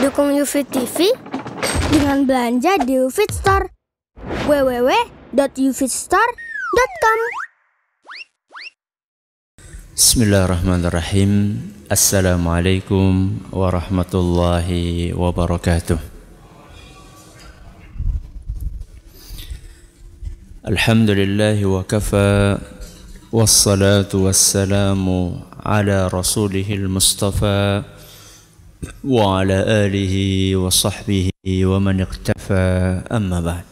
Dukung UFIT TV dengan belanja di UFIT Store. www.ufitstore.com Bismillahirrahmanirrahim. Assalamualaikum warahmatullahi wabarakatuh. Alhamdulillah wa kafa wassalatu wassalamu ala rasulihil mustafa wa sahbihi wa man iqtafa. Amma ba'd.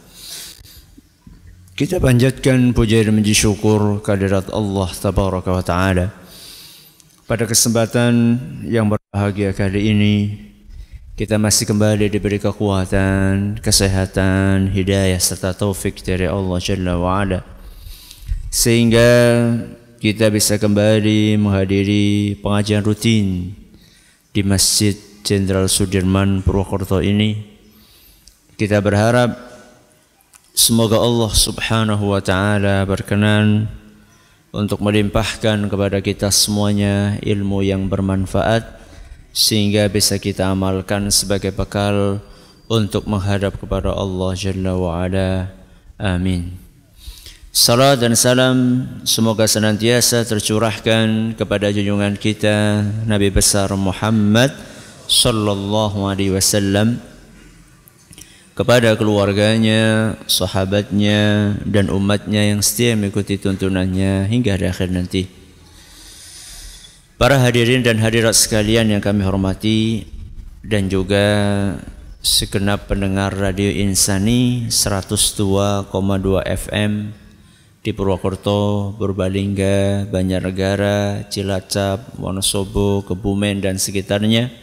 Kita panjatkan puja dan puji syukur kehadirat Allah Tabaraka wa Ta'ala. Pada kesempatan yang berbahagia kali ini Kita masih kembali diberi kekuatan, kesehatan, hidayah serta taufik dari Allah Jalla wa Ala. Sehingga kita bisa kembali menghadiri pengajian rutin di Masjid Jenderal Sudirman Purwokerto ini Kita berharap Semoga Allah Subhanahu wa taala berkenan untuk melimpahkan kepada kita semuanya ilmu yang bermanfaat sehingga bisa kita amalkan sebagai bekal untuk menghadap kepada Allah Jalla wa ala. Amin. Salam dan salam semoga senantiasa tercurahkan kepada junjungan kita Nabi besar Muhammad sallallahu alaihi wasallam kepada keluarganya, sahabatnya, dan umatnya yang setia mengikuti tuntunannya hingga di akhir nanti. Para hadirin dan hadirat sekalian yang kami hormati dan juga segenap pendengar Radio Insani 102,2 FM di Purwokerto, Purbalingga, Banjarnegara, Cilacap, Wonosobo, Kebumen dan sekitarnya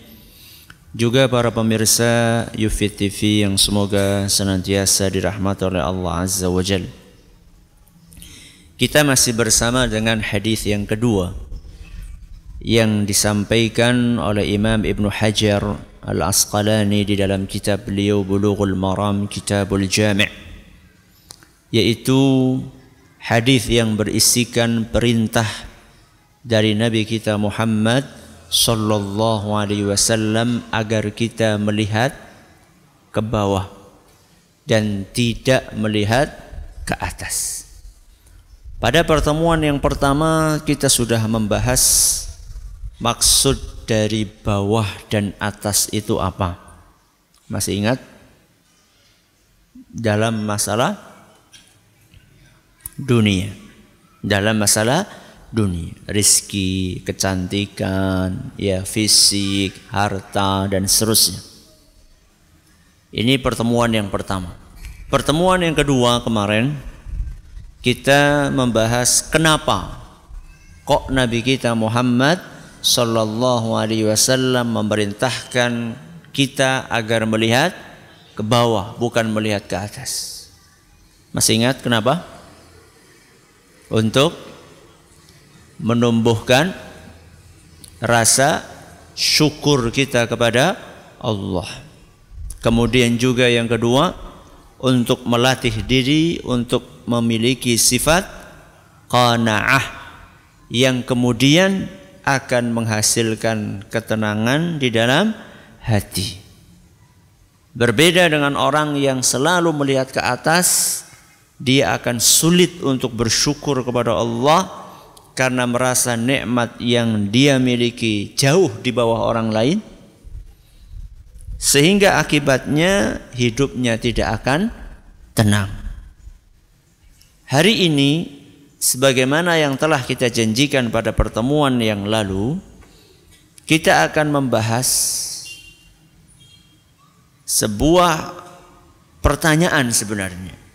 juga para pemirsa Yufit TV yang semoga senantiasa dirahmati oleh Allah Azza wa Jal. Kita masih bersama dengan hadis yang kedua yang disampaikan oleh Imam Ibn Hajar Al-Asqalani di dalam kitab beliau Bulughul Maram Kitabul Jami' yaitu hadis yang berisikan perintah dari Nabi kita Muhammad sallallahu alaihi wasallam agar kita melihat ke bawah dan tidak melihat ke atas. Pada pertemuan yang pertama kita sudah membahas maksud dari bawah dan atas itu apa? Masih ingat? Dalam masalah dunia. Dalam masalah dunia, rizki, kecantikan, ya fisik, harta dan seterusnya. Ini pertemuan yang pertama. Pertemuan yang kedua kemarin kita membahas kenapa kok Nabi kita Muhammad sallallahu alaihi wasallam memerintahkan kita agar melihat ke bawah bukan melihat ke atas. Masih ingat kenapa? Untuk menumbuhkan rasa syukur kita kepada Allah. Kemudian juga yang kedua untuk melatih diri untuk memiliki sifat qanaah yang kemudian akan menghasilkan ketenangan di dalam hati. Berbeda dengan orang yang selalu melihat ke atas, dia akan sulit untuk bersyukur kepada Allah karena merasa nikmat yang dia miliki jauh di bawah orang lain sehingga akibatnya hidupnya tidak akan tenang. Hari ini sebagaimana yang telah kita janjikan pada pertemuan yang lalu kita akan membahas sebuah pertanyaan sebenarnya.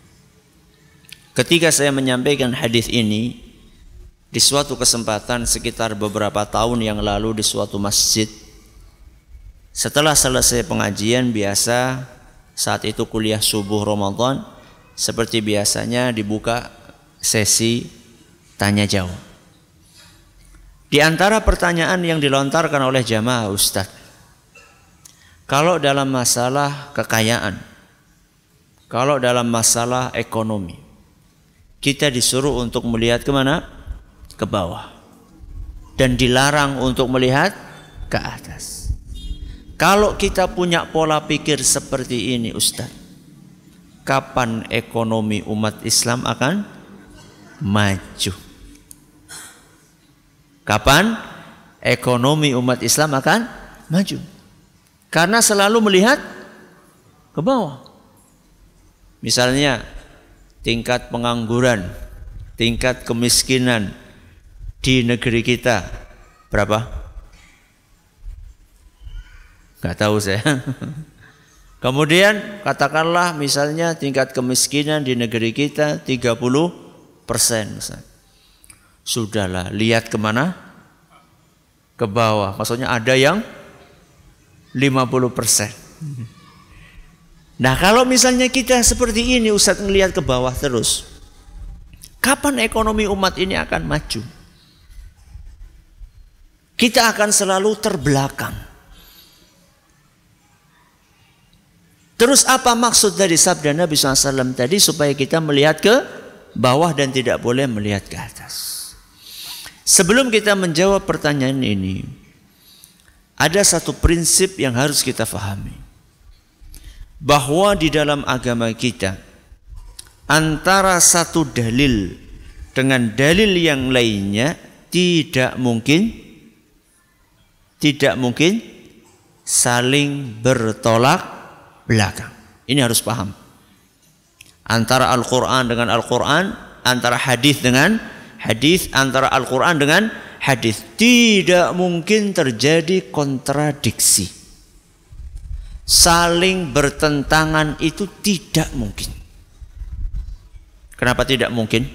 Ketika saya menyampaikan hadis ini, di suatu kesempatan sekitar beberapa tahun yang lalu di suatu masjid setelah selesai pengajian biasa saat itu kuliah subuh Ramadan seperti biasanya dibuka sesi tanya jawab. Di antara pertanyaan yang dilontarkan oleh jamaah Ustadz kalau dalam masalah kekayaan kalau dalam masalah ekonomi kita disuruh untuk melihat ke mana ke bawah dan dilarang untuk melihat ke atas. Kalau kita punya pola pikir seperti ini Ustaz, kapan ekonomi umat Islam akan maju? Kapan ekonomi umat Islam akan maju? Karena selalu melihat ke bawah. Misalnya tingkat pengangguran, tingkat kemiskinan di negeri kita berapa? Gak tahu saya. Kemudian katakanlah misalnya tingkat kemiskinan di negeri kita 30 persen. Sudahlah, lihat ke mana? Ke bawah. Maksudnya ada yang 50 persen. Nah kalau misalnya kita seperti ini Ustadz ngelihat ke bawah terus. Kapan ekonomi umat ini akan maju? Kita akan selalu terbelakang. Terus apa maksud dari sabda Nabi SAW tadi supaya kita melihat ke bawah dan tidak boleh melihat ke atas? Sebelum kita menjawab pertanyaan ini, ada satu prinsip yang harus kita fahami. Bahwa di dalam agama kita, antara satu dalil dengan dalil yang lainnya tidak mungkin tidak mungkin saling bertolak belakang. Ini harus paham. Antara Al-Qur'an dengan Al-Qur'an, antara hadis dengan hadis antara Al-Quran dengan hadis tidak mungkin terjadi kontradiksi saling bertentangan itu tidak mungkin. Kenapa tidak mungkin?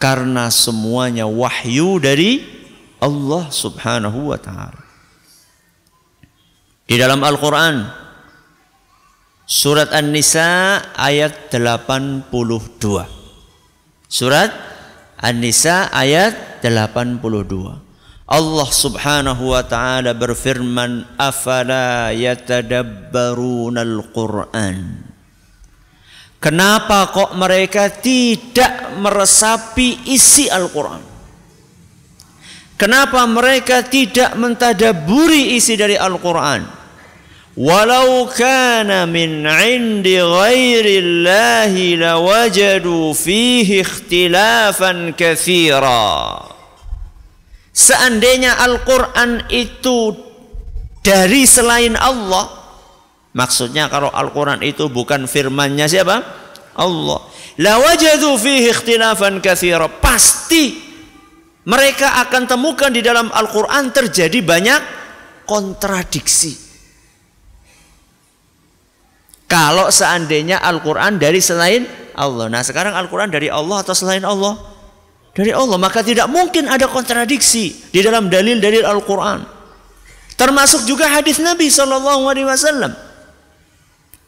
Karena semuanya wahyu dari Allah Subhanahu wa taala. Di dalam Al-Qur'an surat An-Nisa ayat 82 surat An-Nisa ayat 82. Allah Subhanahu wa taala berfirman, "Afala yatadabbarunal Qur'an?" Kenapa kok mereka tidak meresapi isi Al-Qur'an? Kenapa mereka tidak mentadaburi isi dari Al-Qur'an? Walau kana min indi ghairillahi lawajadu fihi ikhtilafan kathira. Seandainya Al-Quran itu dari selain Allah, maksudnya kalau Al-Quran itu bukan firmannya siapa? Allah. Lawajadu fihi ikhtilafan kathira. Pasti mereka akan temukan di dalam Al-Quran terjadi banyak kontradiksi. Kalau seandainya Al-Quran dari selain Allah. Nah sekarang Al-Quran dari Allah atau selain Allah? Dari Allah. Maka tidak mungkin ada kontradiksi di dalam dalil-dalil Al-Quran. Termasuk juga hadis Nabi SAW.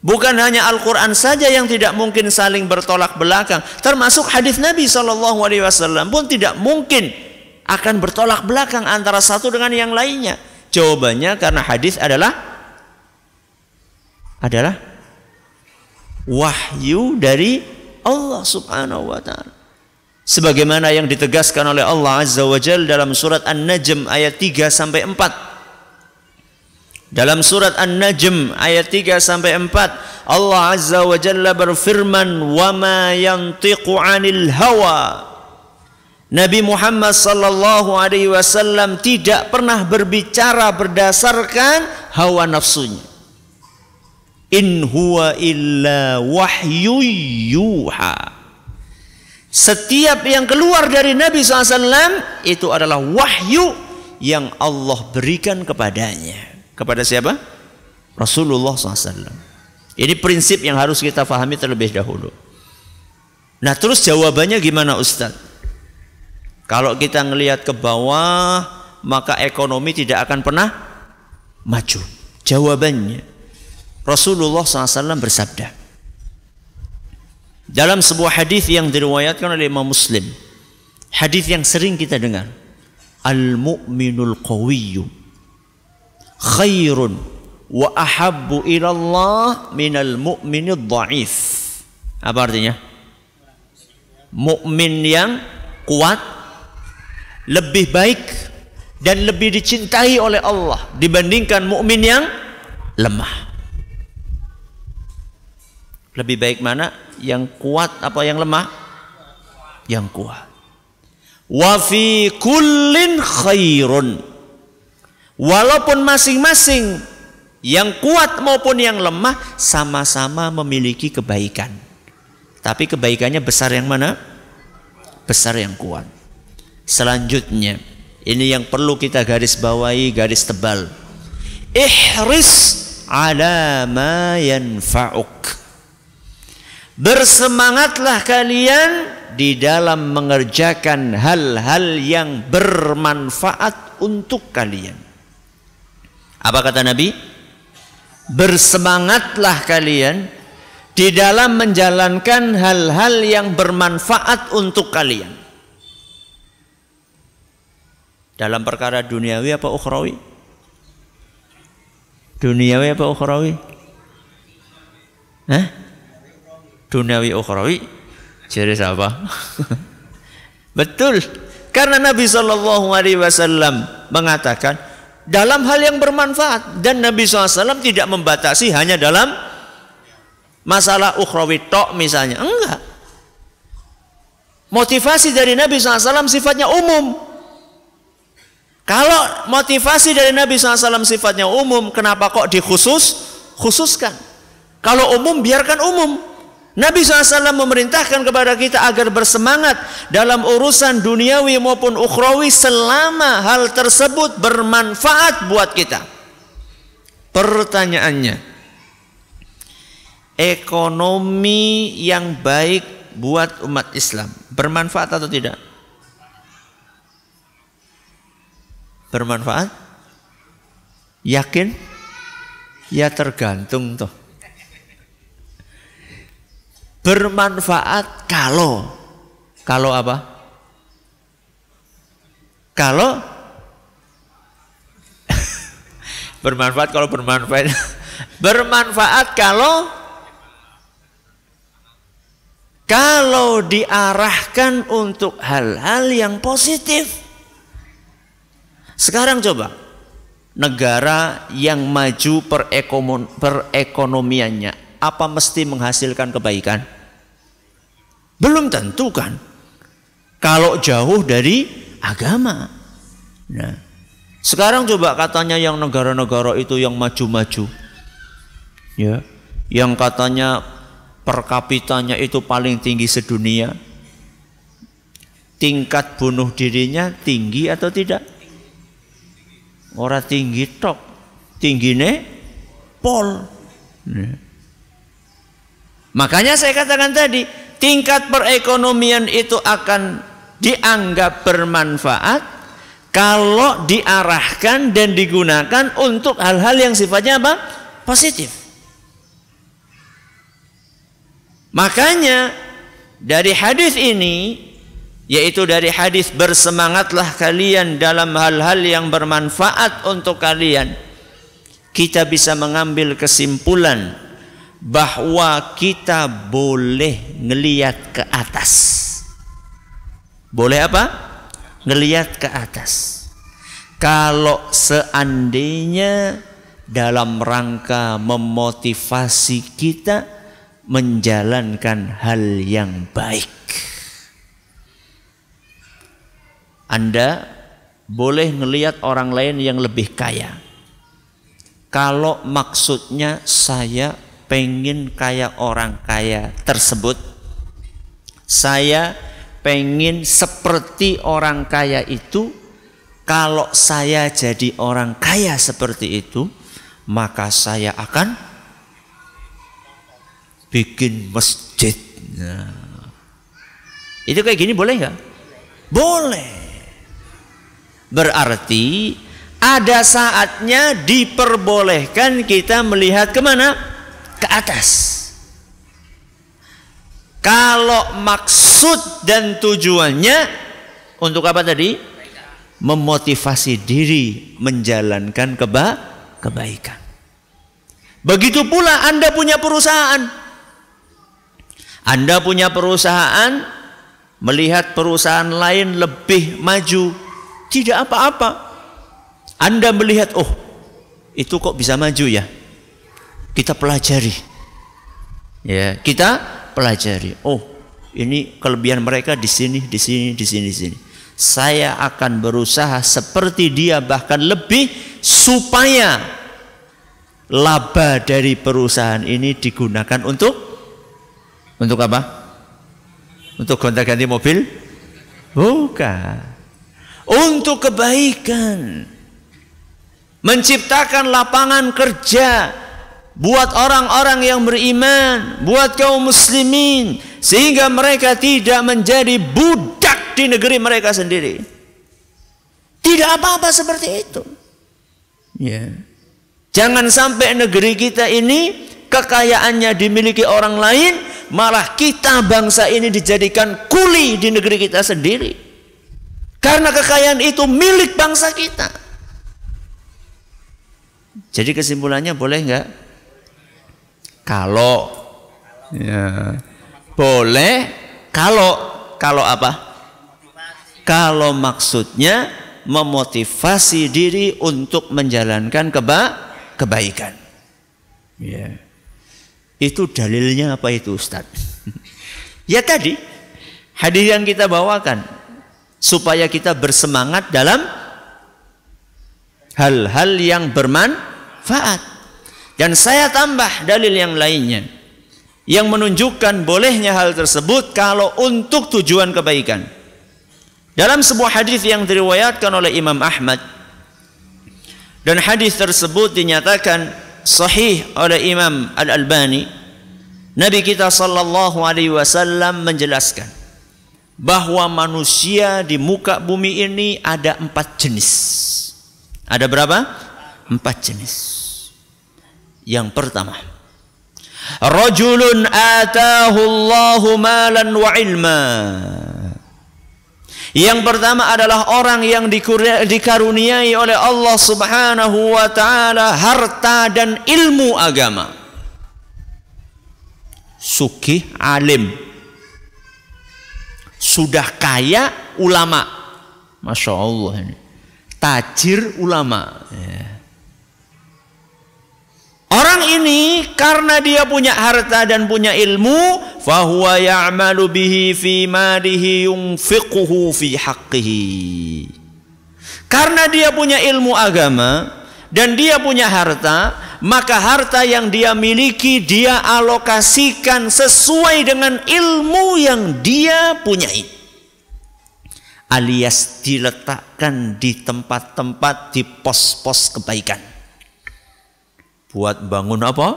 Bukan hanya Al-Quran saja yang tidak mungkin saling bertolak belakang. Termasuk hadis Nabi SAW pun tidak mungkin akan bertolak belakang antara satu dengan yang lainnya. Jawabannya karena hadis adalah adalah wahyu dari Allah Subhanahu wa taala. Sebagaimana yang ditegaskan oleh Allah Azza wa Jalla dalam surat An-Najm ayat 3 sampai 4. Dalam surat An-Najm ayat 3 sampai 4 Allah Azza wa Jalla berfirman wa ma yantiqu 'anil hawa. Nabi Muhammad sallallahu alaihi wasallam tidak pernah berbicara berdasarkan hawa nafsunya. In huwa illa wahyu yuha setiap yang keluar dari Nabi SAW itu adalah wahyu yang Allah berikan kepadanya kepada siapa? Rasulullah SAW ini prinsip yang harus kita fahami terlebih dahulu nah terus jawabannya gimana Ustaz? kalau kita ngelihat ke bawah maka ekonomi tidak akan pernah maju jawabannya Rasulullah SAW bersabda dalam sebuah hadis yang diriwayatkan oleh Imam Muslim. Hadis yang sering kita dengar. Al mu'minul qawiyyu. Khairun wa ahabbu ila Allah minal mu'minid dha'if. Apa artinya? Mukmin yang kuat lebih baik dan lebih dicintai oleh Allah dibandingkan mukmin yang lemah. Lebih baik mana? Yang kuat apa yang lemah? Yang kuat. Wa fi kullin khairun. Walaupun masing-masing yang kuat maupun yang lemah sama-sama memiliki kebaikan. Tapi kebaikannya besar yang mana? Besar yang kuat. Selanjutnya, ini yang perlu kita garis bawahi, garis tebal. Ihris ala ma yanfa'uk. Bersemangatlah kalian di dalam mengerjakan hal-hal yang bermanfaat untuk kalian. Apa kata Nabi? Bersemangatlah kalian di dalam menjalankan hal-hal yang bermanfaat untuk kalian. Dalam perkara duniawi apa ukhrawi? Duniawi apa ukhrawi? Hah? Duniawi ukhrawi? Jadi siapa? Betul. Karena Nabi Wasallam mengatakan dalam hal yang bermanfaat dan Nabi SAW tidak membatasi hanya dalam masalah ukhrawi tok misalnya enggak motivasi dari Nabi SAW sifatnya umum kalau motivasi dari Nabi SAW sifatnya umum kenapa kok dikhusus khususkan kalau umum biarkan umum Nabi SAW memerintahkan kepada kita agar bersemangat dalam urusan duniawi maupun ukhrawi selama hal tersebut bermanfaat buat kita. Pertanyaannya, ekonomi yang baik buat umat Islam bermanfaat atau tidak? Bermanfaat? Yakin? Ya tergantung toh bermanfaat kalau kalau apa? Kalau bermanfaat kalau bermanfaat bermanfaat kalau kalau diarahkan untuk hal-hal yang positif. Sekarang coba negara yang maju perekonomiannya apa mesti menghasilkan kebaikan? Belum tentu kan. Kalau jauh dari agama. Nah, sekarang coba katanya yang negara-negara itu yang maju-maju. Ya, yang katanya per kapitanya itu paling tinggi sedunia. Tingkat bunuh dirinya tinggi atau tidak? Orang tinggi tok, tinggi nih pol. Nah. Makanya saya katakan tadi, tingkat perekonomian itu akan dianggap bermanfaat kalau diarahkan dan digunakan untuk hal-hal yang sifatnya apa? Positif. Makanya dari hadis ini yaitu dari hadis bersemangatlah kalian dalam hal-hal yang bermanfaat untuk kalian kita bisa mengambil kesimpulan bahwa kita boleh ngeliat ke atas. Boleh apa? Ngeliat ke atas. Kalau seandainya dalam rangka memotivasi kita menjalankan hal yang baik. Anda boleh ngelihat orang lain yang lebih kaya. Kalau maksudnya saya pengen kayak orang kaya tersebut. Saya pengen seperti orang kaya itu. Kalau saya jadi orang kaya seperti itu maka saya akan bikin masjid. Nah, itu kayak gini boleh nggak? Boleh. Berarti ada saatnya diperbolehkan kita melihat ke mana? ke atas. Kalau maksud dan tujuannya untuk apa tadi? Memotivasi diri menjalankan keba kebaikan. Begitu pula Anda punya perusahaan. Anda punya perusahaan melihat perusahaan lain lebih maju, tidak apa-apa. Anda melihat, oh itu kok bisa maju ya? Kita pelajari. Ya, kita pelajari. Oh, ini kelebihan mereka di sini, di sini, di sini, di sini. Saya akan berusaha seperti dia bahkan lebih supaya laba dari perusahaan ini digunakan untuk untuk apa? Untuk gonta-ganti mobil? Bukan. Untuk kebaikan. Menciptakan lapangan kerja buat orang-orang yang beriman, buat kaum muslimin sehingga mereka tidak menjadi budak di negeri mereka sendiri. Tidak apa-apa seperti itu. Ya. Jangan sampai negeri kita ini kekayaannya dimiliki orang lain, malah kita bangsa ini dijadikan kuli di negeri kita sendiri. Karena kekayaan itu milik bangsa kita. Jadi kesimpulannya boleh nggak? Kalau ya, boleh kalau kalau apa? Kalau maksudnya memotivasi diri untuk menjalankan keba kebaikan. Ya. Itu dalilnya apa itu Ustaz? ya tadi hadis yang kita bawakan supaya kita bersemangat dalam hal-hal yang bermanfaat. Dan saya tambah dalil yang lainnya yang menunjukkan bolehnya hal tersebut kalau untuk tujuan kebaikan. Dalam sebuah hadis yang diriwayatkan oleh Imam Ahmad dan hadis tersebut dinyatakan sahih oleh Imam Al-Albani Nabi kita sallallahu alaihi wasallam menjelaskan bahwa manusia di muka bumi ini ada empat jenis. Ada berapa? Empat jenis. Yang pertama, rajulun atahu Allahu malan wa ilma. Yang pertama adalah orang yang dikaruniai oleh Allah Subhanahu wa taala harta dan ilmu agama. Sukih alim. Sudah kaya ulama. Masya Allah ini. Tajir ulama. Ya. Orang ini karena dia punya harta dan punya ilmu, fahuwa ya'malu bihi fi malihi yunfiquhu fi haqqihi. Karena dia punya ilmu agama dan dia punya harta, maka harta yang dia miliki dia alokasikan sesuai dengan ilmu yang dia punyai. Alias diletakkan di tempat-tempat di pos-pos kebaikan buat bangun apa?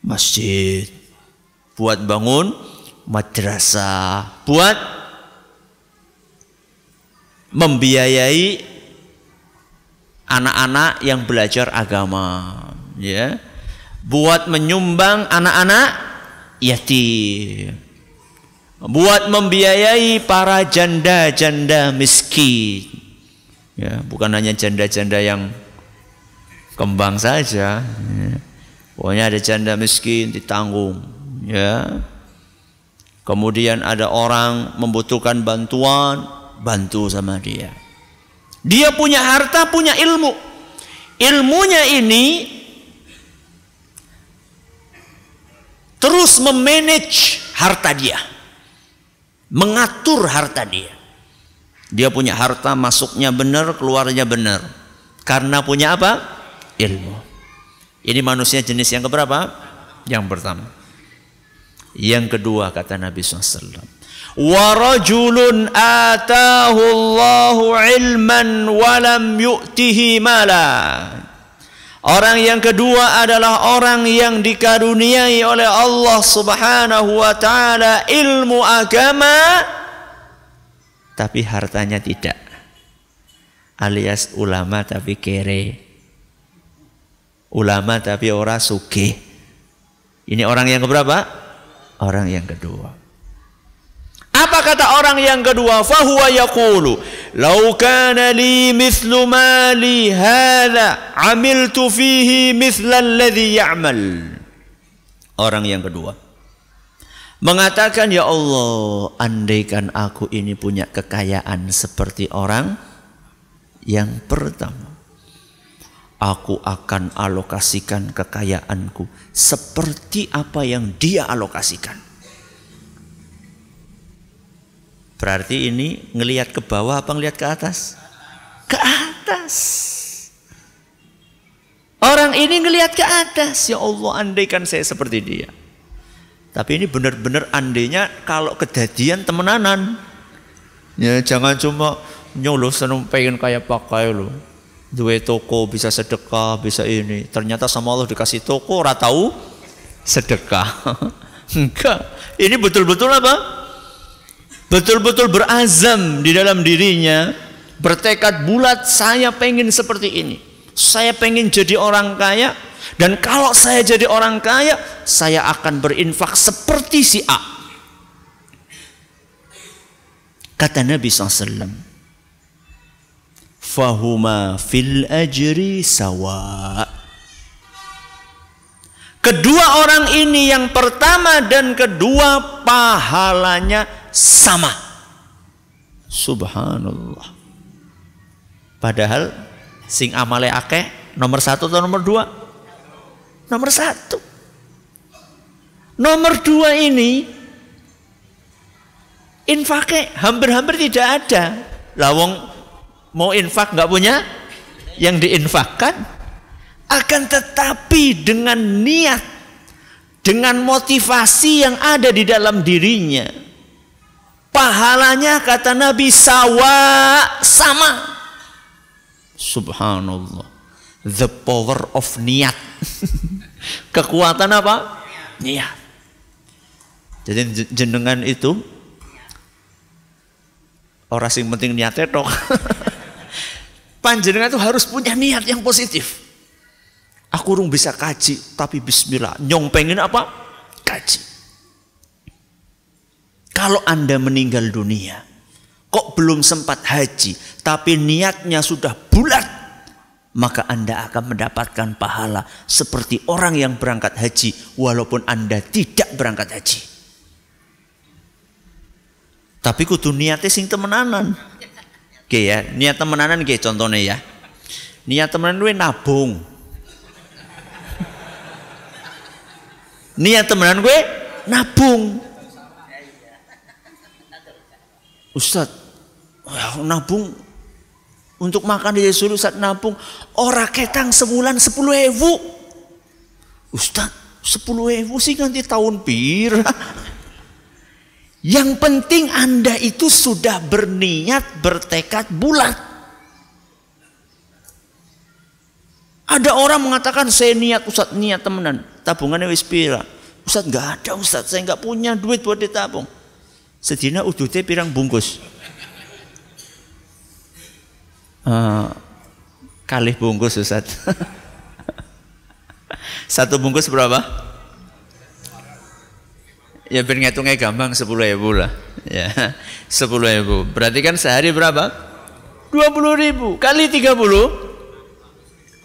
Masjid. Buat bangun madrasah. Buat membiayai anak-anak yang belajar agama, ya. Buat menyumbang anak-anak yatim. Buat membiayai para janda-janda miskin. Ya, bukan hanya janda-janda yang kembang saja. Ya. Pokoknya ada janda miskin ditanggung, ya. Kemudian ada orang membutuhkan bantuan, bantu sama dia. Dia punya harta, punya ilmu. Ilmunya ini terus memanage harta dia. Mengatur harta dia. Dia punya harta masuknya benar, keluarnya benar. Karena punya apa? Ilmu. Ini manusia jenis yang keberapa? Yang pertama. Yang kedua kata Nabi SAW. Warajulun atahu Allahu ilman walam yu'tihi mala. Orang yang kedua adalah orang yang dikaruniai oleh Allah Subhanahu wa taala ilmu agama tapi hartanya tidak. Alias ulama tapi kere ulama tapi orang suge. Ini orang yang keberapa? Orang yang kedua. Apa kata orang yang kedua? Fahuwa yaqulu, "Lau kana li mithlu mali hadha, amiltu fihi mithla alladhi ya'mal." Orang yang kedua mengatakan, "Ya Allah, andaikan aku ini punya kekayaan seperti orang yang pertama, aku akan alokasikan kekayaanku seperti apa yang dia alokasikan. Berarti ini ngelihat ke bawah apa ngelihat ke atas? Ke atas. Orang ini ngelihat ke atas. Ya Allah, andaikan saya seperti dia. Tapi ini benar-benar andainya kalau kejadian temenanan. Ya jangan cuma nyuluh seneng pengen kayak pakai lo dua toko bisa sedekah bisa ini. Ternyata sama Allah dikasih toko ora tahu sedekah. Enggak. Ini betul-betul apa? Betul-betul berazam di dalam dirinya bertekad bulat saya pengen seperti ini. Saya pengen jadi orang kaya dan kalau saya jadi orang kaya saya akan berinfak seperti si A. Kata Nabi SAW fahuma fil ajri sawa. Kedua orang ini yang pertama dan kedua pahalanya sama. Subhanallah. Padahal sing amale akeh nomor satu atau nomor dua? Nomor satu. Nomor dua ini infake hampir-hampir tidak ada. Lawong mau infak nggak punya? Yang diinfakkan. Akan tetapi dengan niat dengan motivasi yang ada di dalam dirinya pahalanya kata Nabi sawa sama. Subhanallah. The power of niat. Kekuatan apa? Niat. Jadi jenengan itu orang sing penting niatnya panjenengan itu harus punya niat yang positif. Aku urung bisa kaji, tapi bismillah. Nyong pengen apa? Kaji. Kalau Anda meninggal dunia, kok belum sempat haji, tapi niatnya sudah bulat, maka Anda akan mendapatkan pahala seperti orang yang berangkat haji, walaupun Anda tidak berangkat haji. Tapi kudu niatnya sing temenanan. Oke ya, niat temenanan oke contohnya ya. Niat temenan gue nabung. Niat temenan gue nabung. Ustad, nabung untuk makan di Yesus Ustad nabung ora ketang sebulan sepuluh ewu. Ustad, sepuluh ewu sih nanti tahun pira. Yang penting Anda itu sudah berniat, bertekad bulat. Ada orang mengatakan saya niat Ustaz niat temenan tabungannya wis pira. Ustaz nggak ada Ustaz saya nggak punya duit buat ditabung. Sedina udutnya pirang bungkus. Uh, kalih bungkus Ustaz. Satu bungkus berapa? Ya biar ngitungnya gampang 10 ribu lah. Ya, 10 ribu. Berarti kan sehari berapa? 20 ribu kali 30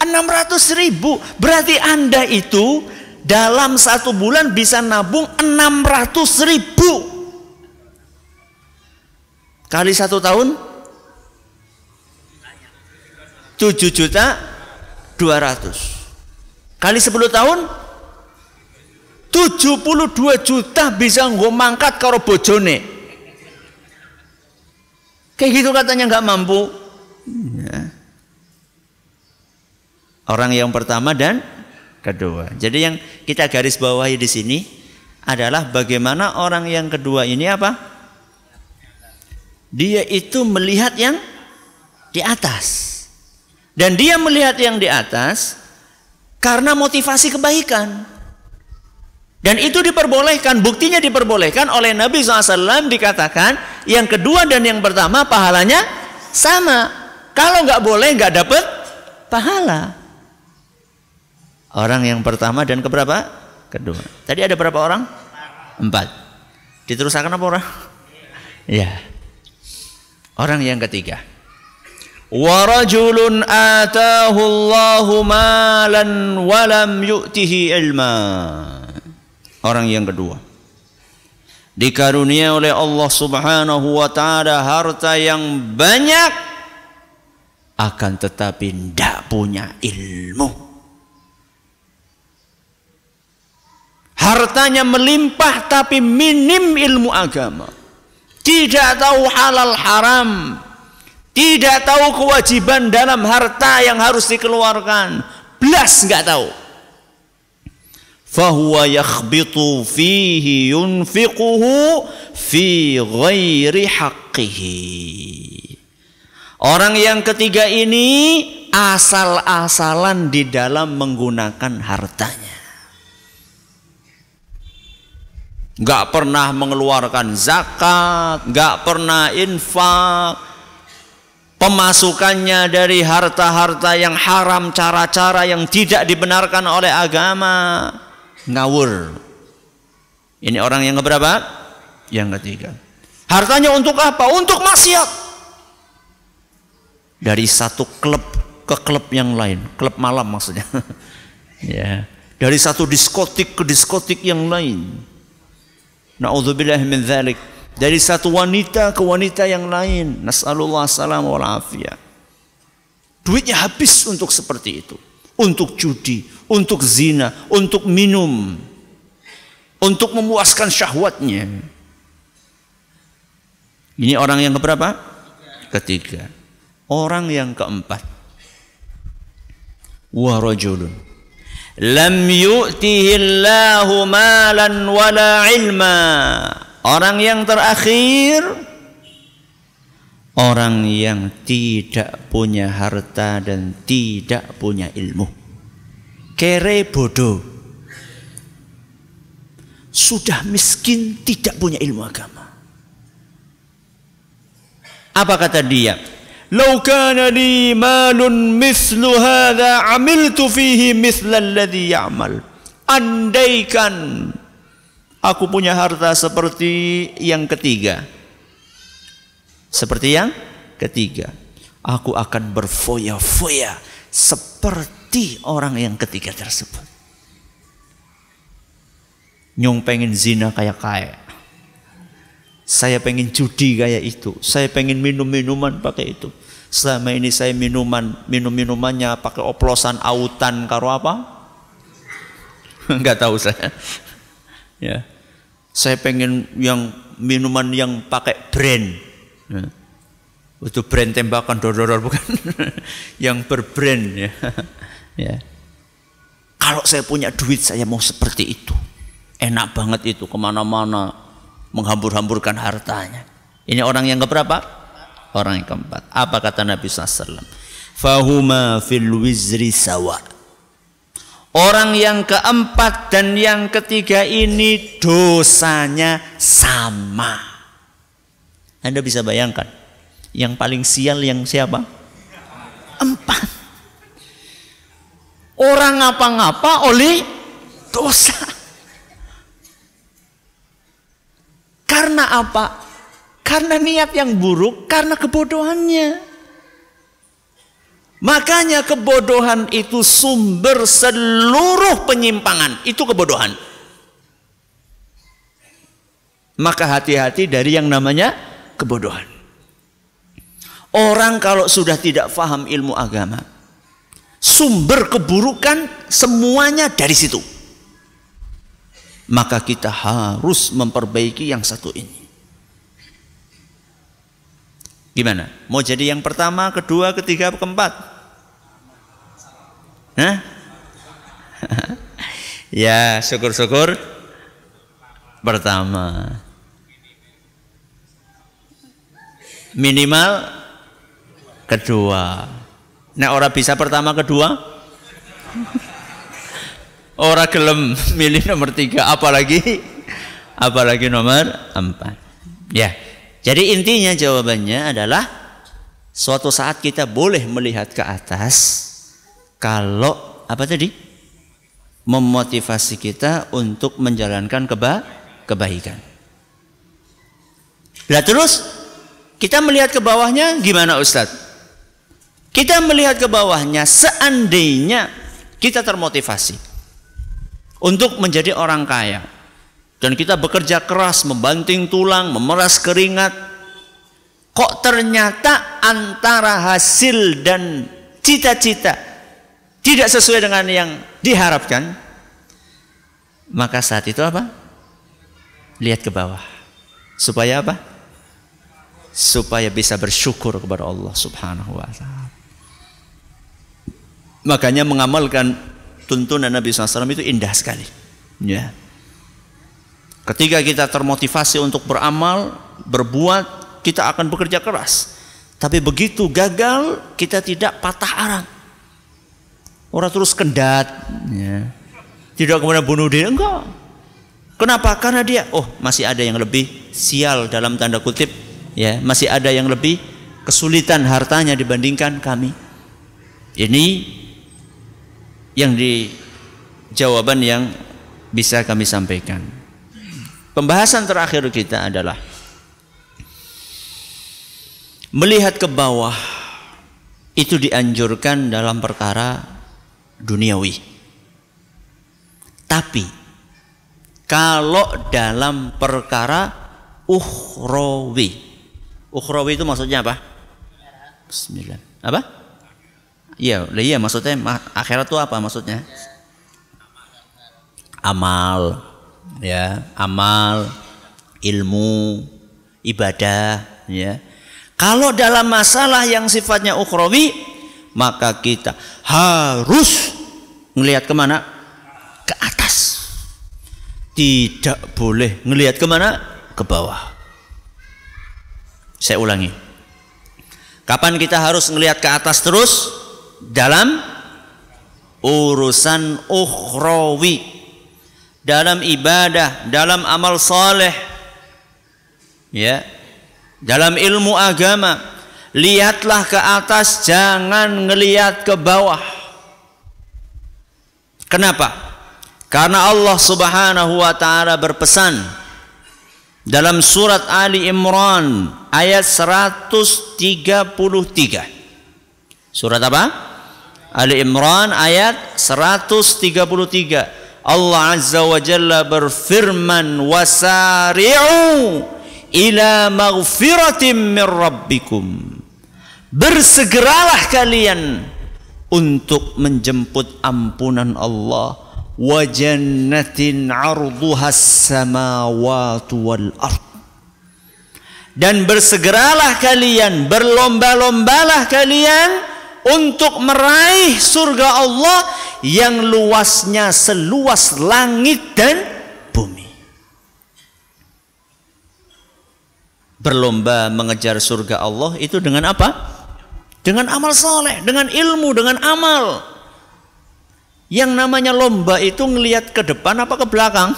600 ribu. Berarti Anda itu dalam satu bulan bisa nabung 600 ribu. Kali satu tahun 7 juta 200. Kali 10 tahun 72 juta bisa gue mangkat karo bojone. Kayak gitu katanya nggak mampu. Ya. Orang yang pertama dan kedua. Jadi yang kita garis bawahi di sini adalah bagaimana orang yang kedua ini apa? Dia itu melihat yang di atas. Dan dia melihat yang di atas karena motivasi kebaikan. Dan itu diperbolehkan, buktinya diperbolehkan oleh Nabi SAW dikatakan yang kedua dan yang pertama pahalanya sama. Kalau nggak boleh nggak dapat pahala. Orang yang pertama dan keberapa? Kedua. Tadi ada berapa orang? Empat. Diteruskan apa orang? Ya. Orang yang ketiga. Warajulun atahu Allahu malan walam yu'tihi ilma. Orang yang kedua. Dikarunia oleh Allah subhanahu wa ta'ala harta yang banyak. akan tetapi tidak punya ilmu. Hartanya melimpah tapi minim ilmu agama. Tidak tahu halal haram. Tidak tahu kewajiban dalam harta yang harus dikeluarkan. Belas nggak tahu. Fahuwa yakhbitu fihi yunfiquhu fi ghairi. Orang yang ketiga ini asal-asalan di dalam menggunakan hartanya. Gak pernah mengeluarkan zakat, gak pernah infak. Pemasukannya dari harta-harta yang haram, cara-cara yang tidak dibenarkan oleh agama. Ngawur. Ini orang yang keberapa? Yang ketiga. Hartanya untuk apa? Untuk maksiat dari satu klub ke klub yang lain, klub malam maksudnya. ya, dari satu diskotik ke diskotik yang lain. Nauzubillah min dzalik. Dari satu wanita ke wanita yang lain. Nas'alullah salam wal afiyah. Duitnya habis untuk seperti itu. Untuk judi, untuk zina, untuk minum. Untuk memuaskan syahwatnya. Ini orang yang keberapa? Ketiga. Orang yang keempat. Wa lam yu'tihi malan wala ilma. Orang yang terakhir orang yang tidak punya harta dan tidak punya ilmu. Kere bodoh. Sudah miskin tidak punya ilmu agama. Apa kata dia? Lau kana li malun mislu hadha amiltu fihi misla alladhi ya'mal. Andaikan aku punya harta seperti yang ketiga seperti yang ketiga aku akan berfoya-foya seperti orang yang ketiga tersebut nyong pengen zina kayak kayak saya pengen judi kayak itu. Saya pengen minum minuman pakai itu. Selama ini saya minuman, minum minumannya pakai oplosan autan karo apa? Enggak tahu saya. Ya. Saya pengen yang minuman yang pakai brand. Ya. Itu brand tembakan dodor bukan? yang berbrand ya. ya. Kalau saya punya duit saya mau seperti itu. Enak banget itu ke mana-mana menghambur-hamburkan hartanya. Ini orang yang keberapa? Orang yang keempat. Apa kata Nabi SAW? Fahuma fil wizri sawa. Orang yang keempat dan yang ketiga ini dosanya sama. Anda bisa bayangkan. Yang paling sial yang siapa? Empat. Orang ngapa-ngapa oleh dosa. Karena apa? Karena niat yang buruk, karena kebodohannya. Makanya kebodohan itu sumber seluruh penyimpangan. Itu kebodohan. Maka hati-hati dari yang namanya kebodohan. Orang kalau sudah tidak faham ilmu agama, sumber keburukan semuanya dari situ maka kita harus memperbaiki yang satu ini. Gimana? Mau jadi yang pertama, kedua, ketiga, keempat? Hah? ya, syukur-syukur pertama. Minimal kedua. Nah, orang bisa pertama, kedua? Orang gelem milih nomor tiga, apalagi apalagi nomor empat. Ya, jadi intinya jawabannya adalah suatu saat kita boleh melihat ke atas kalau apa tadi memotivasi kita untuk menjalankan keba kebaikan. Nah terus kita melihat ke bawahnya gimana Ustadz? Kita melihat ke bawahnya seandainya kita termotivasi untuk menjadi orang kaya. Dan kita bekerja keras, membanting tulang, memeras keringat. kok ternyata antara hasil dan cita-cita tidak sesuai dengan yang diharapkan, maka saat itu apa? Lihat ke bawah. Supaya apa? Supaya bisa bersyukur kepada Allah Subhanahu wa taala. Makanya mengamalkan tuntunan Nabi SAW itu indah sekali. Ya. Ketika kita termotivasi untuk beramal, berbuat, kita akan bekerja keras. Tapi begitu gagal, kita tidak patah arang. Orang terus kendat, ya. tidak kemudian bunuh diri, enggak. Kenapa? Karena dia, oh masih ada yang lebih sial dalam tanda kutip, ya masih ada yang lebih kesulitan hartanya dibandingkan kami. Ini yang di jawaban yang bisa kami sampaikan. Pembahasan terakhir kita adalah melihat ke bawah itu dianjurkan dalam perkara duniawi. Tapi kalau dalam perkara ukhrawi. Ukhrawi itu maksudnya apa? Bismillah. Apa? Iya, iya maksudnya akhirat itu apa maksudnya? Amal, ya, amal, ilmu, ibadah, ya. Kalau dalam masalah yang sifatnya ukhrawi, maka kita harus melihat ke mana? Ke atas. Tidak boleh melihat ke mana? Ke bawah. Saya ulangi. Kapan kita harus melihat ke atas terus? dalam urusan ukhrawi. Dalam ibadah dalam amal saleh. Ya. Dalam ilmu agama. Lihatlah ke atas jangan ngelihat ke bawah. Kenapa? Karena Allah Subhanahu wa taala berpesan dalam surat Ali Imran ayat 133 surat apa Ali Imran ayat 133. Allah Azza wa Jalla berfirman wasari'u ila maghfiratin min rabbikum. Bersegeralah kalian untuk menjemput ampunan Allah wa jannatin 'arduha samawati wal ard. Dan bersegeralah kalian, berlomba-lombalah kalian untuk meraih surga Allah yang luasnya seluas langit dan bumi. Berlomba mengejar surga Allah itu dengan apa? Dengan amal soleh, dengan ilmu, dengan amal. Yang namanya lomba itu ngelihat ke depan apa ke belakang?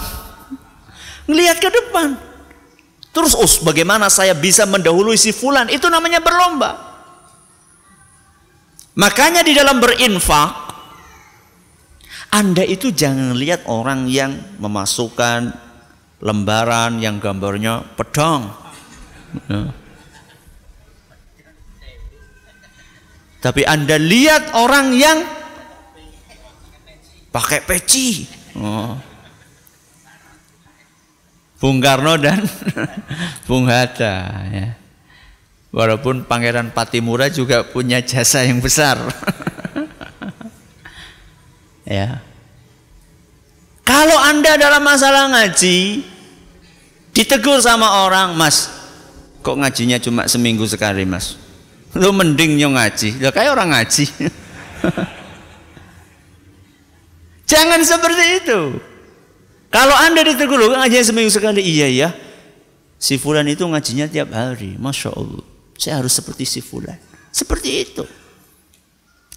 Ngelihat ke depan. Terus, us, bagaimana saya bisa mendahului si fulan? Itu namanya berlomba. Makanya di dalam berinfak Anda itu jangan lihat orang yang memasukkan lembaran yang gambarnya pedang. Ya. Tapi Anda lihat orang yang pakai peci. Oh. Bung Karno dan Bung Hatta ya. Walaupun Pangeran Patimura juga punya jasa yang besar. ya. Kalau Anda dalam masalah ngaji ditegur sama orang, "Mas, kok ngajinya cuma seminggu sekali, Mas?" Lu mending nyong ngaji. Ya kayak orang ngaji. Jangan seperti itu. Kalau Anda ditegur, ngajinya seminggu sekali, iya ya. Si fulan itu ngajinya tiap hari, Masya Allah. Saya harus seperti si fulan. Seperti itu.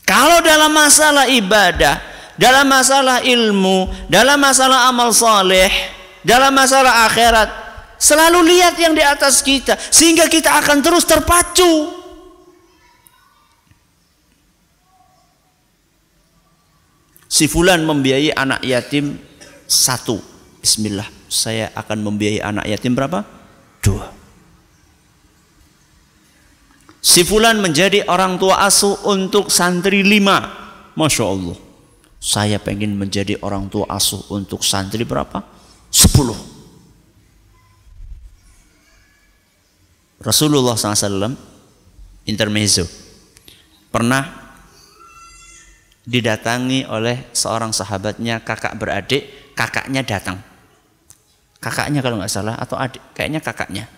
Kalau dalam masalah ibadah, dalam masalah ilmu, dalam masalah amal soleh, dalam masalah akhirat, selalu lihat yang di atas kita sehingga kita akan terus terpacu. Si fulan membiayai anak yatim satu. Bismillah, saya akan membiayai anak yatim berapa? Dua. Si fulan menjadi orang tua asuh untuk santri lima. Masya Allah. Saya pengen menjadi orang tua asuh untuk santri berapa? Sepuluh. Rasulullah SAW intermezzo pernah didatangi oleh seorang sahabatnya kakak beradik kakaknya datang. Kakaknya kalau nggak salah atau adik kayaknya kakaknya.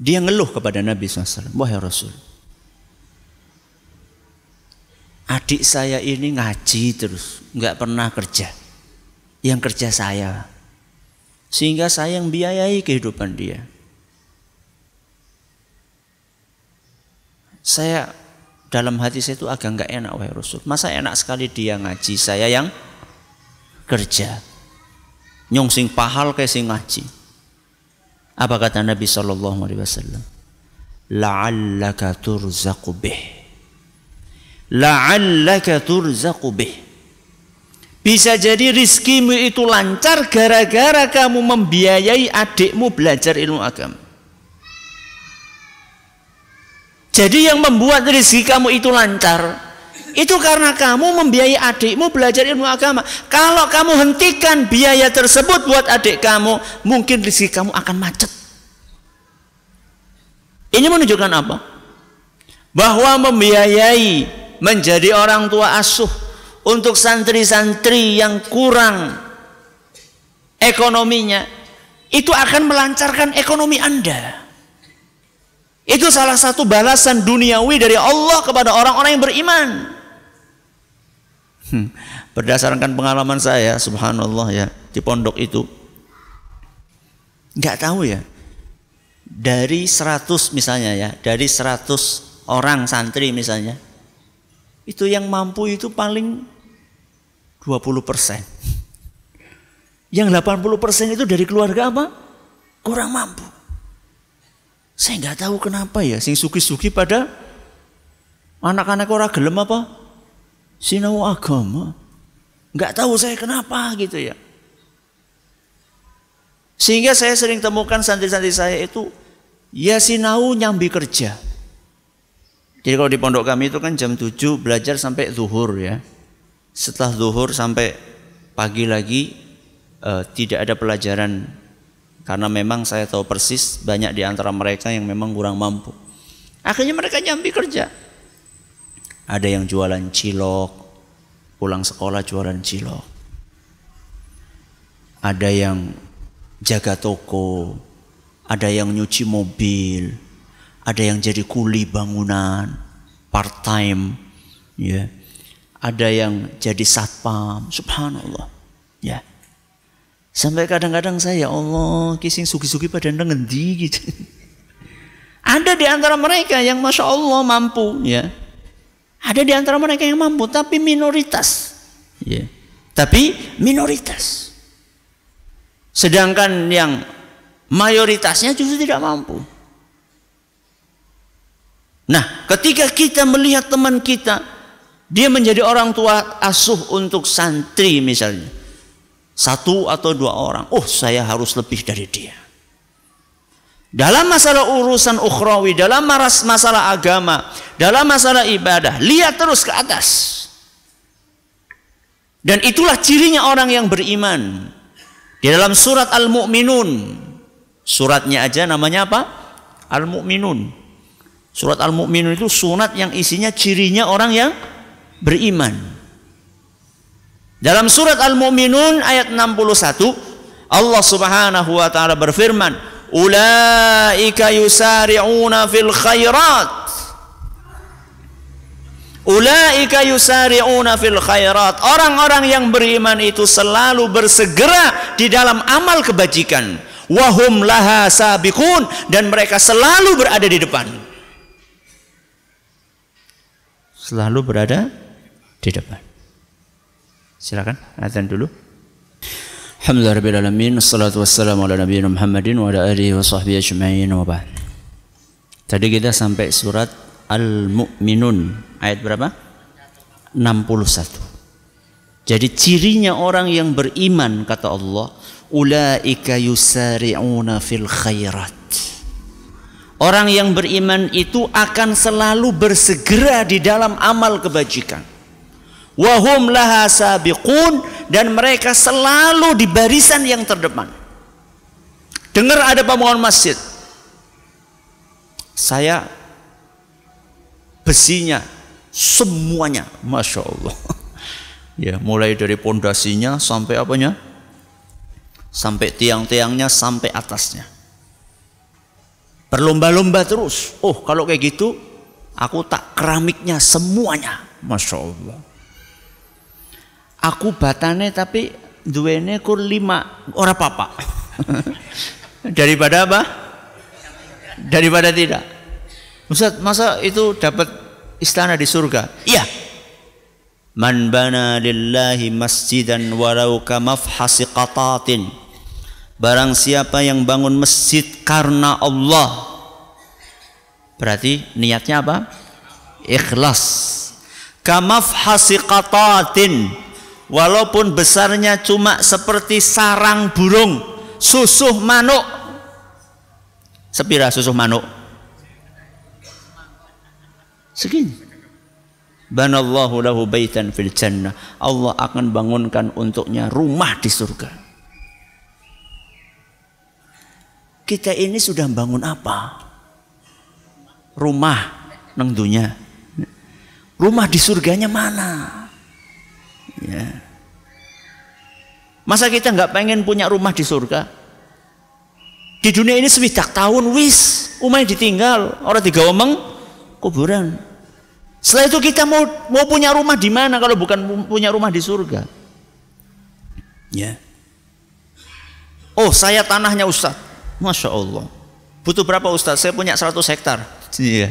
Dia ngeluh kepada Nabi SAW wahai Rasul adik saya ini ngaji terus nggak pernah kerja. Yang kerja saya sehingga saya yang biayai kehidupan dia. Saya dalam hati saya itu agak nggak enak wahai Rasul. Masa enak sekali dia ngaji, saya yang kerja. Nyongsing pahal kayak sing ngaji. Apa kata Nabi Shallallahu Alaihi Wasallam? La'allaka turzaqu bih. La'allaka turzaqu bih. Bisa jadi rizkimu itu lancar gara-gara kamu membiayai adikmu belajar ilmu agama. Jadi yang membuat rizki kamu itu lancar itu karena kamu membiayai adikmu belajar ilmu agama. Kalau kamu hentikan biaya tersebut buat adik kamu, mungkin rizki kamu akan macet. Ini menunjukkan apa? Bahwa membiayai menjadi orang tua asuh untuk santri-santri yang kurang ekonominya itu akan melancarkan ekonomi Anda. Itu salah satu balasan duniawi dari Allah kepada orang-orang yang beriman. Hmm, berdasarkan pengalaman saya, subhanallah ya, di pondok itu nggak tahu ya. Dari 100 misalnya ya, dari 100 orang santri misalnya, itu yang mampu itu paling 20 persen. Yang 80 persen itu dari keluarga apa? Kurang mampu. Saya nggak tahu kenapa ya, sing suki-suki pada anak-anak orang gelem apa? Sinau agama. Nggak tahu saya kenapa gitu ya. Sehingga saya sering temukan santri-santri saya itu ya sinau nyambi kerja. Jadi kalau di pondok kami itu kan jam 7 belajar sampai zuhur ya setelah zuhur sampai pagi lagi uh, tidak ada pelajaran karena memang saya tahu persis banyak di antara mereka yang memang kurang mampu. Akhirnya mereka nyambi kerja. Ada yang jualan cilok, pulang sekolah jualan cilok. Ada yang jaga toko, ada yang nyuci mobil, ada yang jadi kuli bangunan, part time, ya. Ada yang jadi satpam, subhanallah. Ya. Sampai kadang-kadang saya, ya Allah, kising sugi-sugi pada ngendi gitu. Ada di antara mereka yang masya Allah mampu, ya. Ada di antara mereka yang mampu, tapi minoritas. Ya. Tapi minoritas. Sedangkan yang mayoritasnya justru tidak mampu. Nah, ketika kita melihat teman kita dia menjadi orang tua asuh untuk santri misalnya. Satu atau dua orang. Oh saya harus lebih dari dia. Dalam masalah urusan ukhrawi, dalam masalah agama, dalam masalah ibadah, lihat terus ke atas. Dan itulah cirinya orang yang beriman. Di dalam surat Al-Mu'minun, suratnya aja namanya apa? Al-Mu'minun. Surat Al-Mu'minun itu sunat yang isinya cirinya orang yang beriman. Dalam surat Al-Mu'minun ayat 61 Allah Subhanahu wa taala berfirman, "Ulaika yusari'una fil khairat." Ulaika yusari'una fil khairat. Orang-orang yang beriman itu selalu bersegera di dalam amal kebajikan. Wahum laha sabiqun dan mereka selalu berada di depan. Selalu berada di depan. Silakan azan dulu. Alhamdulillah alamin wassalatu wassalamu ala nabiyina Muhammadin wa ala alihi wa sahbihi ajma'in wa ba'd. Tadi kita sampai surat Al-Mu'minun ayat berapa? 61. Jadi cirinya orang yang beriman kata Allah, ulaika yusari'una fil khairat. Orang yang beriman itu akan selalu bersegera di dalam amal kebajikan wahum laha sabiqun dan mereka selalu di barisan yang terdepan dengar ada pembangunan masjid. Saya besinya semuanya, masya Allah. Ya, mulai dari pondasinya sampai apanya? Sampai tiang-tiangnya sampai atasnya. Berlomba-lomba terus. Oh, kalau kayak gitu, aku tak keramiknya semuanya, masya Allah. Aku batane tapi duene kur lima orang papa. Daripada apa? Daripada tidak. Ustaz, masa itu dapat istana di surga? Iya, Man bana lillahi masjidan walau kamafhasi qatatin. Barang siapa yang bangun masjid karena Allah. Berarti niatnya apa? Ikhlas. Kamafhasi qatatin. Walaupun besarnya cuma seperti sarang burung, susuh manuk. Sepira susuh manuk? Segini. Banallahu lahu baitan fil jannah. Allah akan bangunkan untuknya rumah di surga. Kita ini sudah bangun apa? Rumah dunia. Rumah di surganya mana? Ya masa kita nggak pengen punya rumah di surga di dunia ini sewidak tahun wis umai ditinggal orang tiga omong kuburan setelah itu kita mau mau punya rumah di mana kalau bukan punya rumah di surga? Ya. Oh, saya tanahnya Ustaz. Masya Allah. Butuh berapa Ustaz? Saya punya 100 hektar. Iya.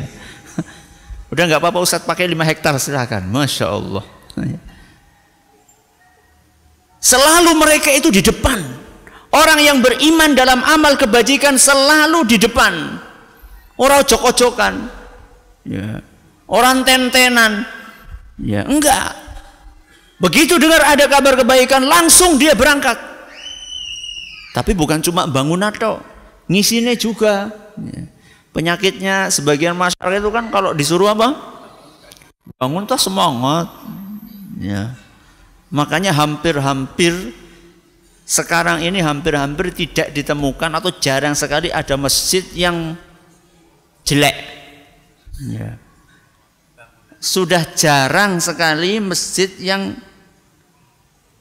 Udah nggak apa-apa Ustaz pakai 5 hektar silakan. Masya Allah. Selalu mereka itu di depan. Orang yang beriman dalam amal kebajikan selalu di depan. Orang ojok-ojokan. Ya orang tentenan. Ya, enggak. Begitu dengar ada kabar kebaikan, langsung dia berangkat. Tapi bukan cuma bangun atau ngisinya juga. Ya. Penyakitnya sebagian masyarakat itu kan kalau disuruh apa? Bangun tuh semangat. Ya. Makanya hampir-hampir sekarang ini hampir-hampir tidak ditemukan atau jarang sekali ada masjid yang jelek. Ya sudah jarang sekali masjid yang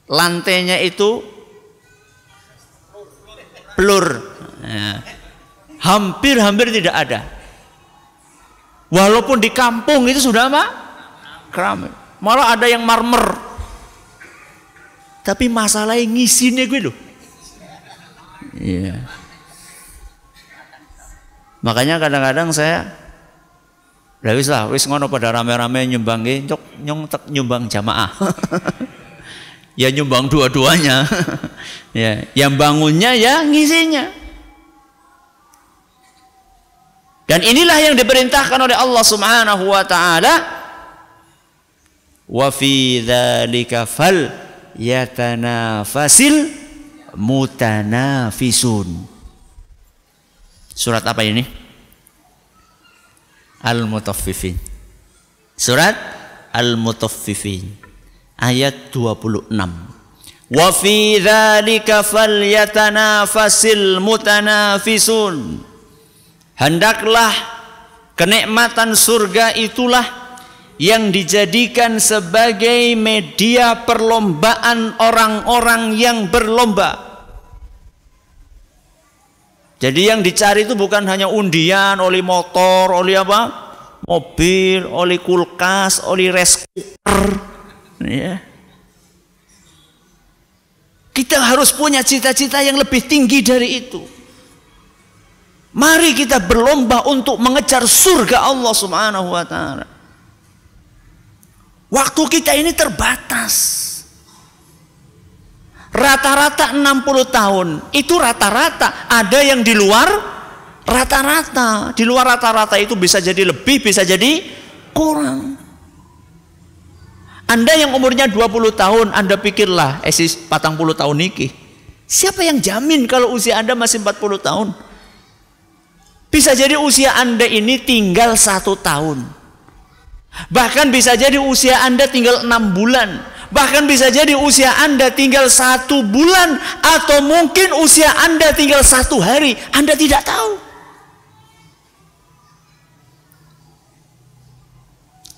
lantainya itu pelur. Ya. Hampir-hampir tidak ada. Walaupun di kampung itu sudah apa? Keramik. Malah ada yang marmer. Tapi masalahnya ngisinya gue loh. Iya. Makanya kadang-kadang saya lah wis lah, wis ngono pada rame-rame nyumbang nyok nyong tek nyumbang jamaah. ya nyumbang dua-duanya. ya, yang bangunnya ya ngisinya. Dan inilah yang diperintahkan oleh Allah Subhanahu wa taala. Wa fi dzalika fal yatanafasil mutanafisun. Surat apa ini? Al-Mutaffifin. Surat Al-Mutaffifin ayat 26. Wa fi dzalika falyatanafasil mutanafisun. Hendaklah kenikmatan surga itulah yang dijadikan sebagai media perlombaan orang-orang yang berlomba. Jadi yang dicari itu bukan hanya undian, oli motor, oli apa? Mobil, oli kulkas, oli cooker. Ya. Kita harus punya cita-cita yang lebih tinggi dari itu. Mari kita berlomba untuk mengejar surga Allah Subhanahu wa taala. Waktu kita ini terbatas. Rata-rata 60 tahun. Itu rata-rata. Ada yang di luar rata-rata. Di luar rata-rata itu bisa jadi lebih, bisa jadi kurang. Anda yang umurnya 20 tahun, Anda pikirlah, esis eh, patang puluh tahun niki. Siapa yang jamin kalau usia Anda masih 40 tahun? Bisa jadi usia Anda ini tinggal satu tahun. Bahkan bisa jadi usia Anda tinggal enam bulan. Bahkan bisa jadi usia Anda tinggal satu bulan atau mungkin usia Anda tinggal satu hari. Anda tidak tahu.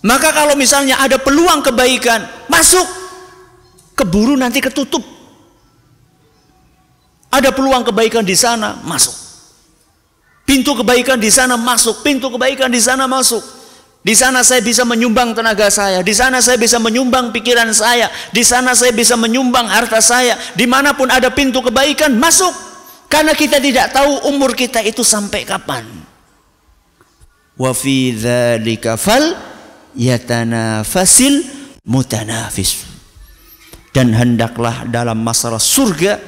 Maka kalau misalnya ada peluang kebaikan, masuk. Keburu nanti ketutup. Ada peluang kebaikan di sana, masuk. Pintu kebaikan di sana masuk, pintu kebaikan di sana masuk. Di sana saya bisa menyumbang tenaga saya. Di sana saya bisa menyumbang pikiran saya. Di sana saya bisa menyumbang harta saya. Di mana pun ada pintu kebaikan, masuk. Karena kita tidak tahu umur kita itu sampai kapan. Wa fi dzalika fal yatanafasil mutanafis. Dan hendaklah dalam masalah surga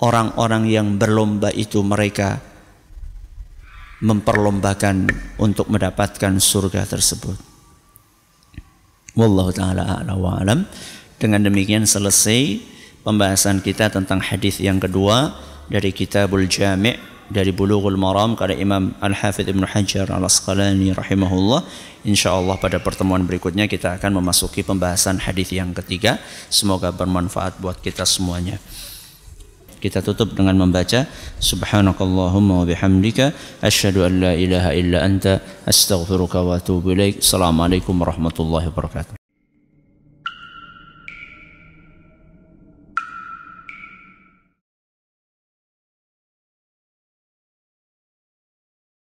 orang-orang yang berlomba itu mereka memperlombakan untuk mendapatkan surga tersebut. Wallahu taala a'la wa alam. Dengan demikian selesai pembahasan kita tentang hadis yang kedua dari Kitabul Jami' dari Bulughul Maram karya Imam Al-Hafidh Ibnu Hajar Al-Asqalani rahimahullah. Insyaallah pada pertemuan berikutnya kita akan memasuki pembahasan hadis yang ketiga. Semoga bermanfaat buat kita semuanya. Kita tutup dengan membaca Subhanakallahumma wa bihamdika asyhadu an la ilaha illa anta astaghfiruka wa atubu ilaik. Assalamualaikum warahmatullahi wabarakatuh.